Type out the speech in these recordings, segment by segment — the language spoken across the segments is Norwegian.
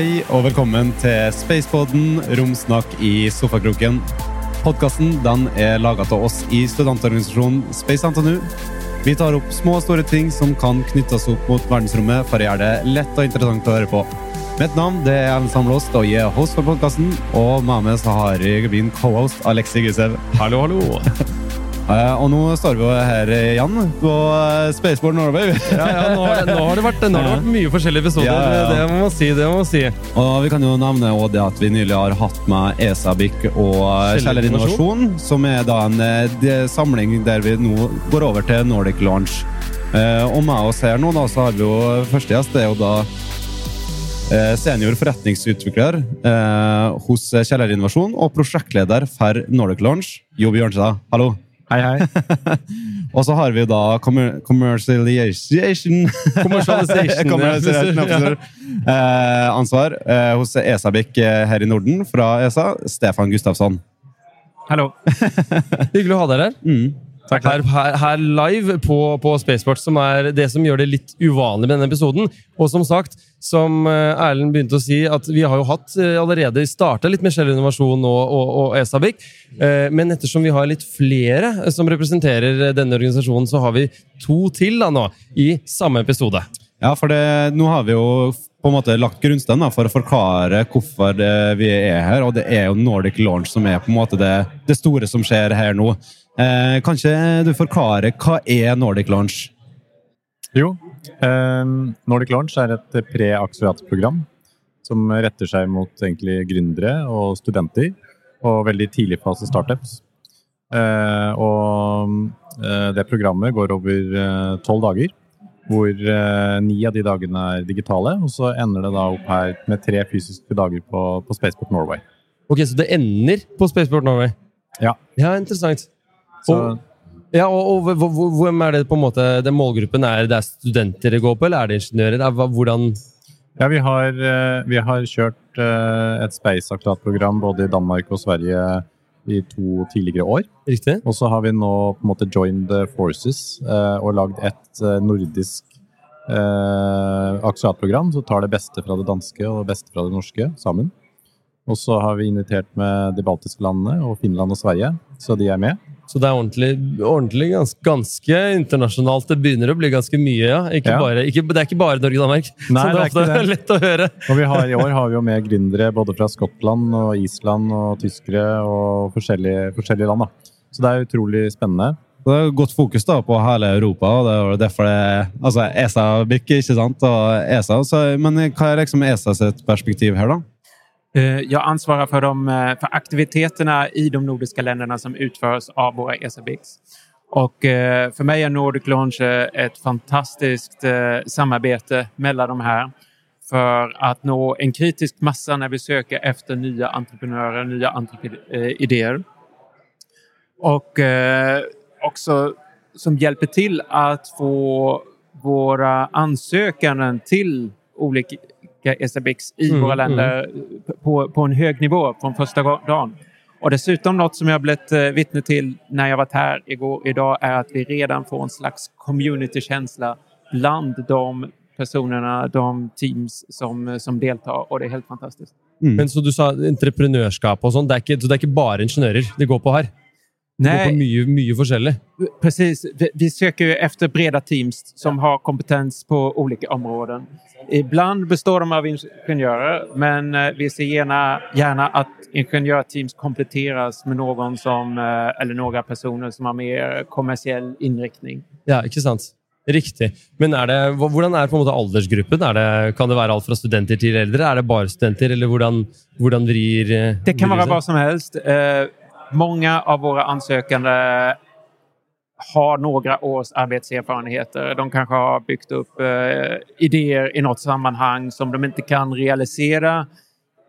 Hei og velkommen til Spaceboden, romsnakk i sofakroken. Podkasten er laga av oss i studentorganisasjonen Space NTNU. Vi tar opp små og store ting som kan knyttes opp mot verdensrommet for å gjøre det lett og interessant å høre på. Mitt navn det er Ellen Samlåst, og jeg er host for podkasten. Og med meg så har jeg min cohost Alexi Gusev. Hallo, hallo. Eh, og nå står vi her igjen på Spaceboard Norway. Ja, ja, nå, har det, nå, har det vært, nå har det vært mye forskjellige episoder. Ja, ja. Det må man si. det må man si. Og vi kan jo nevne også det at vi nylig har hatt med ESABIC og Kjeller Innovasjon, som er da en eh, samling der vi nå går over til Nordic Launch. Eh, og med oss her nå da, så har vi jo første gjest. Det er jo da eh, senior forretningsutvikler eh, hos Kjeller Innovasjon og prosjektleder for Nordic Launch, Jo Bjørnstad. Hallo. Hei, hei. Og så har vi da commer commercialization Commercialization, ja. Eh, ansvar eh, hos ESABIC eh, her i Norden fra ESA, Stefan Gustafsson. Hallo. Hyggelig å ha dere her. Mm. Her, her, her live på, på Spaceport, som er det som gjør det litt uvanlig med denne episoden. Og som sagt, som eh, Erlend begynte å si, at vi har jo hatt eh, allerede starta litt med Shell Innovasjon og, og, og ESABIC. Eh, Men ettersom vi har litt flere som representerer denne organisasjonen, så har vi to til da nå i samme episode. Ja, for det, nå har vi jo på en måte lagt grunnsteinen for å forklare hvorfor vi er her. Og det er jo Nordic Launch som er på en måte det, det store som skjer her nå. Eh, kan ikke du forklare hva er Nordic Launch? Jo, eh, Nordic Launch er et pre-akseleratorprogram som retter seg mot egentlig gründere og studenter og veldig tidligfase startups. Eh, og eh, det programmet går over tolv dager, hvor eh, ni av de dagene er digitale. Og så ender det da opp her med tre fysiske dager på, på Spaceport Norway. Ok, Så det ender på Spaceport Norway? Ja. Ja, interessant. Så, Og- Ja, og, og hv- hv- Hvem er det på en måte, den målgruppen? Er det studenter det går på, eller er det ingeniører? Er, hvordan Ja, vi har, eh, vi har kjørt eh, et Space-akkuratprogram både i Danmark og Sverige i to tidligere år. Riktig? Og så har vi nå på en måte joined forces eh, og lagd et nordisk akkuratprogram som tar det beste fra det danske og det beste fra det norske sammen. Og så har vi invitert med de baltiske landene og Finland og Sverige, så de er med. Så det er ordentlig, ordentlig ganske, ganske internasjonalt. Det begynner å bli ganske mye, ja. Ikke Ja. Bare, ikke, det er ikke bare Norge og Danmark. Nei, så det er det er ofte ikke det. lett å høre. Og vi har, i år har vi jo med gründere både fra Skottland og Island og tyskere og forskjellige, forskjellige land. da. Så det er utrolig spennende. Det er godt fokus da på hele Europa, og det er derfor det altså ESA-BIC, ikke sant? Og ESA, så, men hva er liksom ESA sitt perspektiv her, da? Eh, Jag ansvarar för, de, eh, för aktiviteterna i de nordiska länderna som utförs av våra ESABICs. Och eh, för mig är Nordic Launch ett fantastiskt samarbete mellan de här för att nå en kritisk massa när vi söker efter nya entreprenörer, nya idéer. Och också som hjälper till att få våra ansökanden till olika SABICs i Mm, våra länder på, på en hög nivå från första dagen. Och dessutom något som jag blivit eh, vittne till när jag varit här igår, idag är att vi redan får en slags communitykänsla bland de personerna, de teams som, som deltar och det är helt fantastiskt. Men Så du sa entreprenørskap og sånn. Det, er ikke- så det er ikke bare ingeniører det går på her? Det går på mye, mye forskjellig. Precis. Vi, vi søker ju efter breda teams som har kompetens på ulike områder. Ibland består de av ingenjörer, men eh, vi ser gjerne, gjerne at ingenjörteams kompletteres med noen som, eh, eller noen personer som har mer kommersiell innriktning. Ja, ikke sant? Riktig. Men er det, hvordan er måte aldersgruppen? Er det, kan det være alt fra studenter til eldre? Er det bare studenter, eller hvordan, hvordan vrir eh, Det kan vrir hva som helst. Eh, många av våra ansökande har några års arbetserfarenheter. De kanske har byggt upp eh, idéer i något sammanhang som de inte kan realisera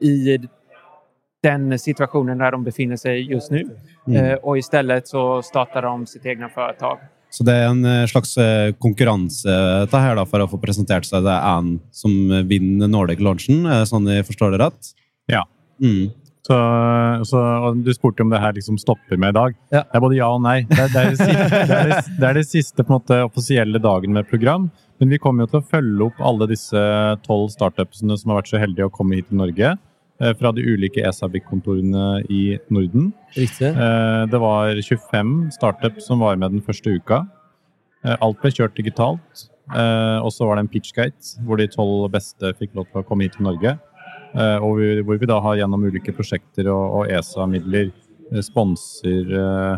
i den situationen där de befinner sig just nu. Eh, och istället så startar de sitt egna företag. Så det er en eh, slags eh, konkurranse dette her da, for å få presentert seg. Det er en som vinner Nordic Launchen, er det sånn jeg forstår det rett? Ja. Mm. Så, så, Du spurte om det her liksom stopper med i dag. Ja. Det er både ja og nei. Det er det, er det, siste, det, er det, er det siste måte, offisielle dagen med program. Men vi kommer jo til å følge opp alle disse tolv startupsene som har vært så heldige å komme hit til Norge. eh, Fra de ulike ESABIC-kontorene i Norden. Riktig. Eh, Det var 25 startups som var med den første uka. Eh, Alt ble kjørt digitalt. Og så var det en pitchgate hvor de tolv beste fikk lov til å komme hit til Norge. Eh, Og vi- hvor vi da har gjennom ulike prosjekter og, og ESA-midler eh, sponser eh,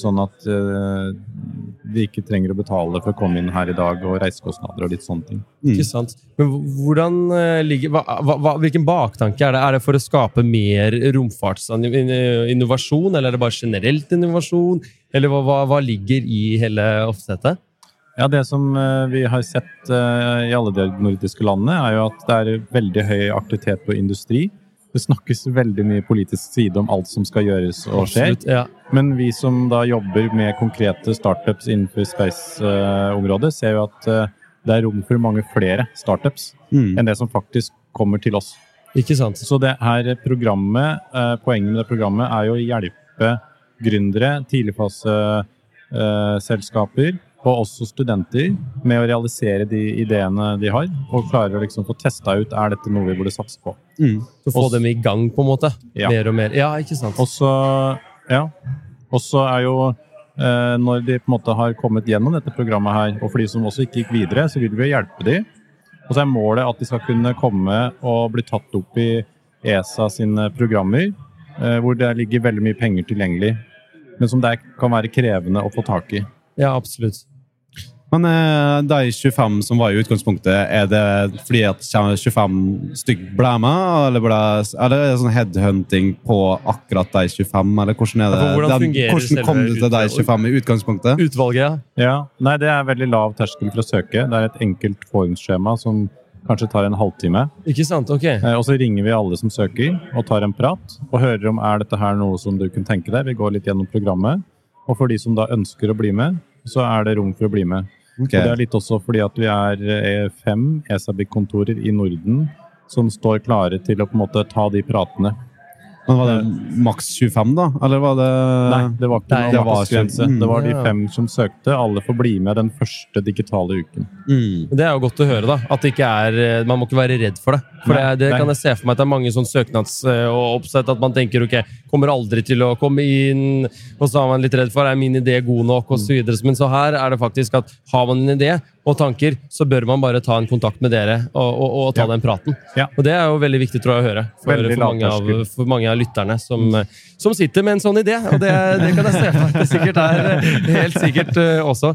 sånn at de ikke trenger å betale for å komme inn her i dag, og reisekostnader og litt sånne ting. Ikke sant. Men hvordan ligger, hva, hva, Hvilken baktanke er det? Er det for å skape mer romfartsinnovasjon, eller er det bare generelt innovasjon? Eller hva, hva, ligger i hele oppsettet? Ja, Det som eh, vi har sett eh, i alle de nordiske landene, er jo at det er veldig høy aktivitet på industri. Det snakkes veldig mye politisk side om alt som skal gjøres og skjer. Ja. Men vi som da jobber med konkrete startups innenfor space-området, ser jo at eh, det er rom for mange flere startups Mm. enn det som faktisk kommer til oss. Ikke sant? Så det her programmet, poenget med det programmet er jo å hjelpe gründere, tidligfaseselskaper og også studenter med å realisere de ideene de har, og klarer å liksom få testa ut er dette noe vi burde satse på. Mm. Så få Også- dem i gang, på en måte. Ja. Mer og mer. Ja, ikke sant? Og så ja, er jo eh, når de på en måte har kommet gjennom dette programmet her, og for de som også ikke gikk videre, så vil vi hjelpe de. Og så er målet at de skal kunne komme og bli tatt opp i ESA sine programmer, eh, hvor det ligger veldig mye penger tilgjengelig, men som det kan være krevende å få tak i. Ja, absolutt. Men eh, de 25 som var i utgangspunktet, er det fordi at 25 stykk ble med, eller, ble, eller er det sånn headhunting på akkurat de 25, eller hvordan er det? Ja, hvordan Den- hvordan kom det du til de 25 i utgangspunktet? Utvalget, ja. Ja, Nei, det er veldig lav terskel for å søke. Det er et enkelt forhåndsskjema som kanskje tar en halvtime. Ikke sant? Ok. Eh, Og så ringer vi alle som søker og tar en prat og hører om er dette her noe som du kunne tenke deg. Vi går litt gjennom programmet. Og for de som da ønsker å bli med, så er det rom for å bli med. Ok. Og det er litt også fordi at vi er eh, fem ESABIC-kontorer i Norden som står klare til å på en måte ta de pratene. Men var det maks 25, da? Eller var det Nei, det var ikke Nei, noe det maksgrense. mm, Det var de fem som søkte. Alle får bli med den første digitale uken. mm. Det er jo godt å høre, da. At det ikke er, eh, man må ikke være redd for det. For Nei, det, det nei. kan jeg se for meg at det er mange sånn søknads- eh, og oppsett at man tenker ok, kommer aldri til å komme inn, og så er man litt redd for er min idé god nok, så videre. Men så her er det faktisk at har man en idé og tanker, så bør man bare ta en kontakt med dere og, og, og ta Ja. den praten. Ja. Og det er jo veldig viktig tror jeg, å høre for, for, mange, av, for mange av lytterne som, som sitter med en sånn idé. Og det, det kan jeg se for meg det sikkert er eh, helt sikkert uh, også.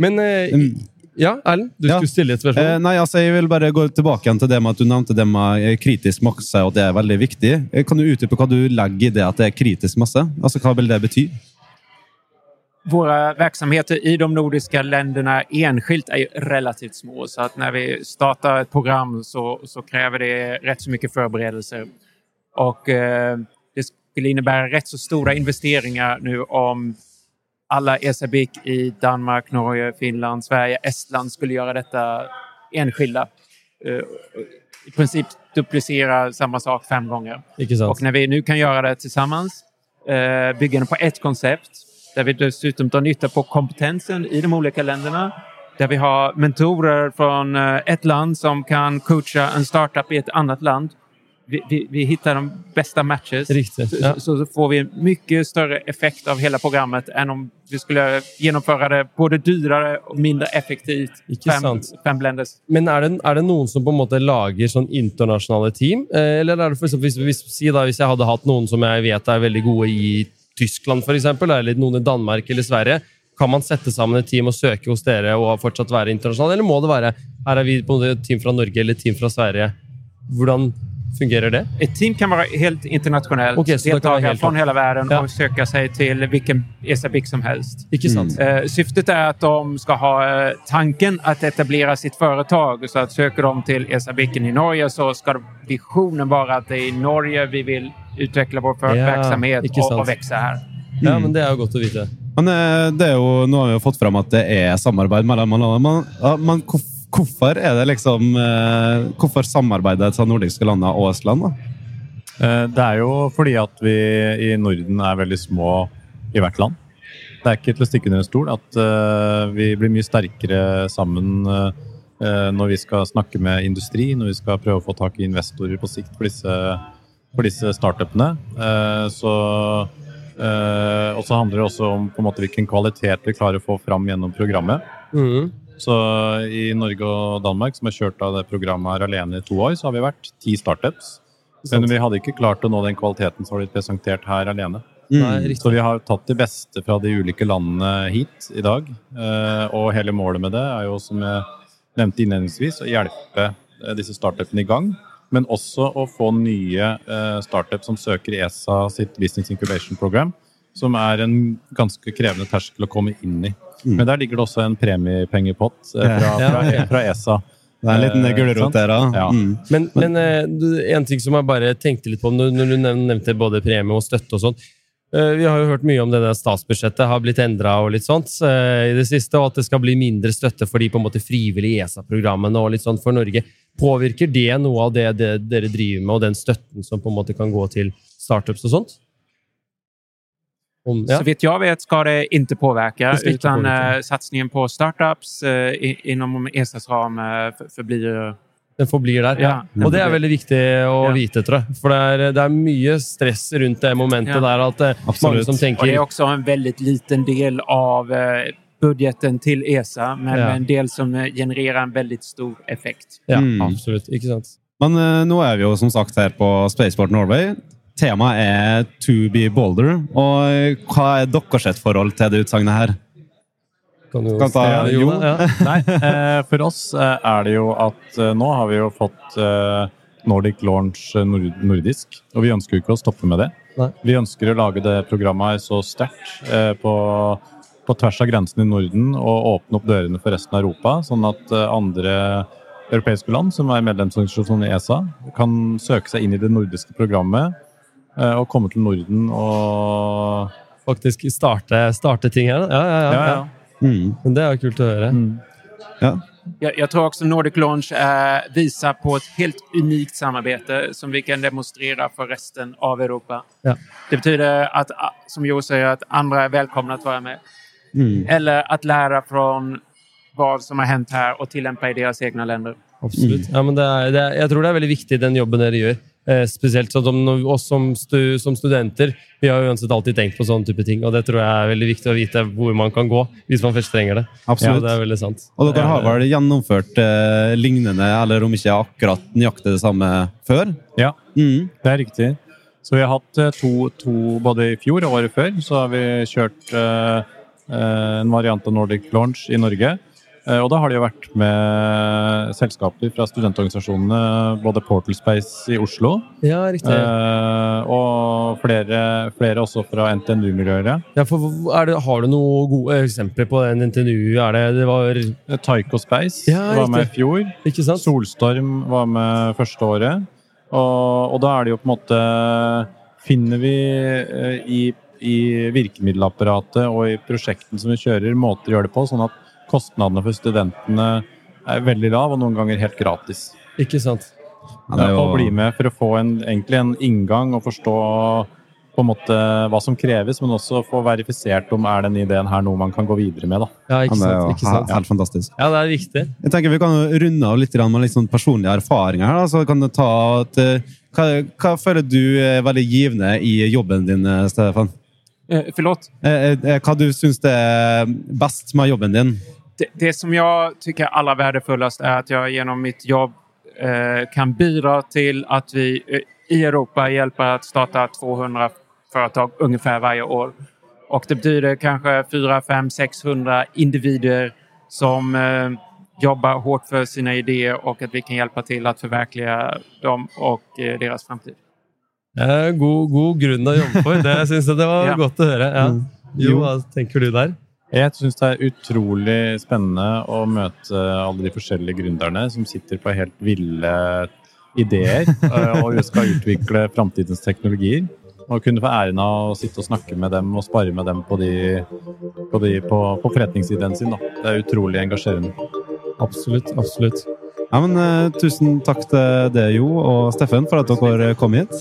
Men Mm. ja, Erlend, du Ja. skulle stille et spørsmål? Eh, nei, altså, Jeg vil bare gå tilbake igjen til det med at du nevnte det med kritisk masse, og at det er veldig viktig. Kan du utdype hva du legger i det at det er kritisk masse? Altså, Hva vil det bety? Våra verksamheter i de nordiska länderna enskilt är relativt små. Så att när vi startar ett program så, så kräver det rätt så mycket förberedelser. Och eh, det skulle innebära rätt så stora investeringar nu om alla ESABIC i Danmark, Norge, Finland, Sverige, Estland skulle göra detta enskilda. Eh, I princip duplicera samma sak fem gånger. Och när vi nu kan göra det tillsammans, eh, byggande på ett koncept, där vi dessutom tar nytta på kompetensen i de olika länderna, där vi har mentorer från et ett land som kan coacha en startup i ett annat land. Vi, vi, vi hittar de bästa matches. Riktigt, Så, ja. så, så får vi en mycket större effekt av hela programmet än om vi skulle genomföra det både dyrare och mindre effektivt. Fem, fem länders Men er det, er det noen som på en måte lager sånn internasjonale team? Eh, Eller er det for eksempel, hvis, hvis, si da, hvis jeg hadde hatt noen som jeg vet er veldig gode i Tyskland, for eksempel, eller noen i Danmark eller Sverige, kan man sette sammen et team og søke hos dere og fortsatt være internasjonal? Eller må det være her er vi et team fra Norge eller et team fra Sverige? Hvordan fungerer det? Ett team kan vara helt internationellt. Okay, deltagare från hela världen Ja. och söka sig till vilken ESABIC som helst. Ikke sant? Eh, syftet är att de ska ha eh, tanken att etablera sitt företag. Så att söker de till ESABICen i Norge så ska de- visionen vara att det är i Norge vi vill utveckla vår Ja, verksamhet og och, her. och växa här. Ja, men Det er jo godt å vite. Men eh, det er jo, Nå har vi jo fått fram at det er samarbeid mellom landene. Men, ja, men hvorf- hvorfor er det liksom eh, Hvorfor samarbeider de nordiske landene og Estland? da? Eh, Det er jo fordi at vi i Norden er veldig små i hvert land. Det er ikke til å stikke under en stol at eh, vi blir mye sterkere sammen når vi skal snakke med industri, når vi skal prøve å få tak i investorer på sikt for disse, for disse startupene. Eh, Så, eh, og så handler det også om på en måte hvilken kvalitet vi klarer å få fram gjennom programmet. Mhm. Så i Norge og Danmark, som har kjørt av det programmet her alene i to år, så har vi vært ti startups. Men vi hadde ikke klart å nå den kvaliteten som har blitt presentert her alene. Nei, Mm. Så vi har tatt de beste fra de ulike landene hit i dag. Eh, Og hele målet med det er jo, som jeg nevnte innledningsvis, å hjelpe eh, disse startupene i gang. Men også å få nye startup startups som søker ESA sitt Business Incubation Program. Som er en ganske krevende terskel å komme inn i. Mm. Men der ligger det også en premiepengepott eh, fra, fra, fra ESA. Det er en liten Eh, gulrot der, da. Ja. Mm. Men, men eh, en ting som jeg bare tenkte litt på når, du nevnte både premie og støtte og sånn. Eh, Vi har jo hørt mye om det der statsbudsjettet har blitt endra og litt sånt i det siste, og at det skal bli mindre støtte for de på en måte frivillige ESA-programmene og litt sånn for Norge. Påvirker det noe av det, det dere driver med, og den støtten som på en måte kan gå til startups og sånt? Om, ja. Så vitt jag vet ska det inte påverka, Det utan påverka. eh, satsningen på startups eh, innom inom ESAs ram eh, för- förblir... Den forblir der. Ja. Og det er veldig viktig å Ja. vite, tror jeg. For det er, det er mye stress rundt det momentet Ja. der at Absolutt. mange som tenker... Og det er også en veldig liten del av budgeten till ESA, men Ja. en del som genererer en veldig stor effekt. Ja, Mm. absolutt. Ikke sant? Men uh, nå er vi jo som sagt her på Spaceport Norway. Temaet er To be bolder. Og hva er deres forhold til det utsagnet her? Kan du Kan ta- ja, jo. Ja. Nei, eh, for oss eh, er det jo at eh, nå har vi jo fått Nordic Launch nordisk, og vi ønsker jo ikke å stoppe med det. Nei. Vi ønsker å lage det programmet så sterkt på, på tvers av grensen i Norden og åpne opp dørene for resten av Europa, sånn at andre europeiske land som er medlemsorganisasjoner i ESA, kan søke seg inn i det nordiske programmet eh, og komme til Norden og Faktisk starte, starte ting her. Ja, ja, ja. Ja, ja. ja. Mm. Men det er jo kult å høre. Mm. Ja. Jeg, jeg tror også Nordic Launch eh, viser på et helt unikt samarbeid som vi kan demonstrere for resten av Europa. Ja. Det betyder at, som Jo sier, at andre er velkomne til å være med. Mm. Eller å lære fra hva som har hendt her, og tillämpa i deres egne länder. Absolutt. Ja, men det er, det er, jeg tror det er veldig viktig, den jobben dere gjør. Eh, spesielt sånn som når oss som, stu, som studenter. Vi har jo uansett alltid tenkt på sånne type ting, og det tror jeg er veldig viktig å vite hvor man kan gå hvis man først trenger det. Absolutt. Ja, det er veldig sant. Og dere har vel gjennomført eh, lignende, eller om ikke akkurat nøyaktig det samme, før? ja. Mm. Det er riktig. Så vi har hatt eh, to, to både i fjor og året før, så har vi kjørt eh, eh, en variant av Nordic Launch i Norge. Eh, og da har de jo vært med selskaper fra studentorganisasjonene, både Portal Space i Oslo Ja, riktig. eh, og flere, flere også fra NTNU-miljøet. Ja, for det, har du noen gode eksempler på den NTNU? Er det, det var Eh, Taiko Space Ja, var med i fjor. Solstorm var med første året. Og, og da er det jo på en måte Finner vi i, i virkemiddelapparatet og i prosjektene som vi kjører, måter å gjøre det på, sånn at kostnadene for studentene er veldig lav, og noen ganger helt gratis. Ikke sant? Ja, det er jo- Å bli med for å få en, egentlig en inngang og forstå på en måte hva som kreves, men også få verifisert om er den ideen her noe man kan gå videre med. da. Ja, ikke det er sant? jo Ikke sant? helt fantastisk. Ja, det er viktig. Jeg tenker Vi kan runde av litt med litt sånn personlige erfaringer. her, da. Så kan du ta at, hva, hva føler du er veldig givende i jobben din, Stefan? Eh, forlåt? Eh, eh, Hva du syns det er best med jobben din? Det, det som jag tycker är allra värdefullast är att jag genom mitt jobb eh, kan bidra till att vi eh, i Europa hjälper att starta 200 företag ungefär varje år. Och det betyder kanske 4, 5, 600 individer som eh, jobbar hårt för sina idéer och att vi kan hjälpa till att förverkliga dem och eh, deras framtid. God, god grunn å jobbe for. Det syns jeg det var Ja. godt å høre. Ja. Mm. Jo, hva tenker du der? Jeg syns det er utrolig spennende å møte alle de forskjellige gründerne som sitter på helt ville ideer eh, og skal utvikle framtidens teknologier. Og kunne få æren av å sitte og snakke med dem og spare med dem på, de, på, de, på, på forretningsideen sin. Da. Det er utrolig engasjerende. Absolutt. absolutt. Ja, men uh, Tusen takk til deg, Jo og Steffen, for at dere kom hit.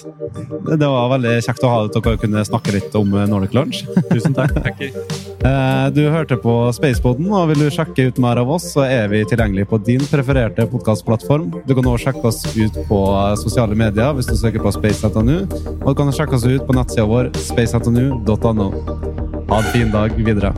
Det var veldig kjekt å ha at dere kunne snakke litt om Nordic Lunch. Tusen takk. uh, du hørte på Spaceboden, og vil du sjekke ut mer av oss, så er vi tilgjengelig på din prefererte podkastplattform. Du kan også sjekke oss ut på sosiale medier hvis du søker på space.nu, og du kan sjekke oss ut på nettsida vår space.nu.no. Ha en fin dag videre.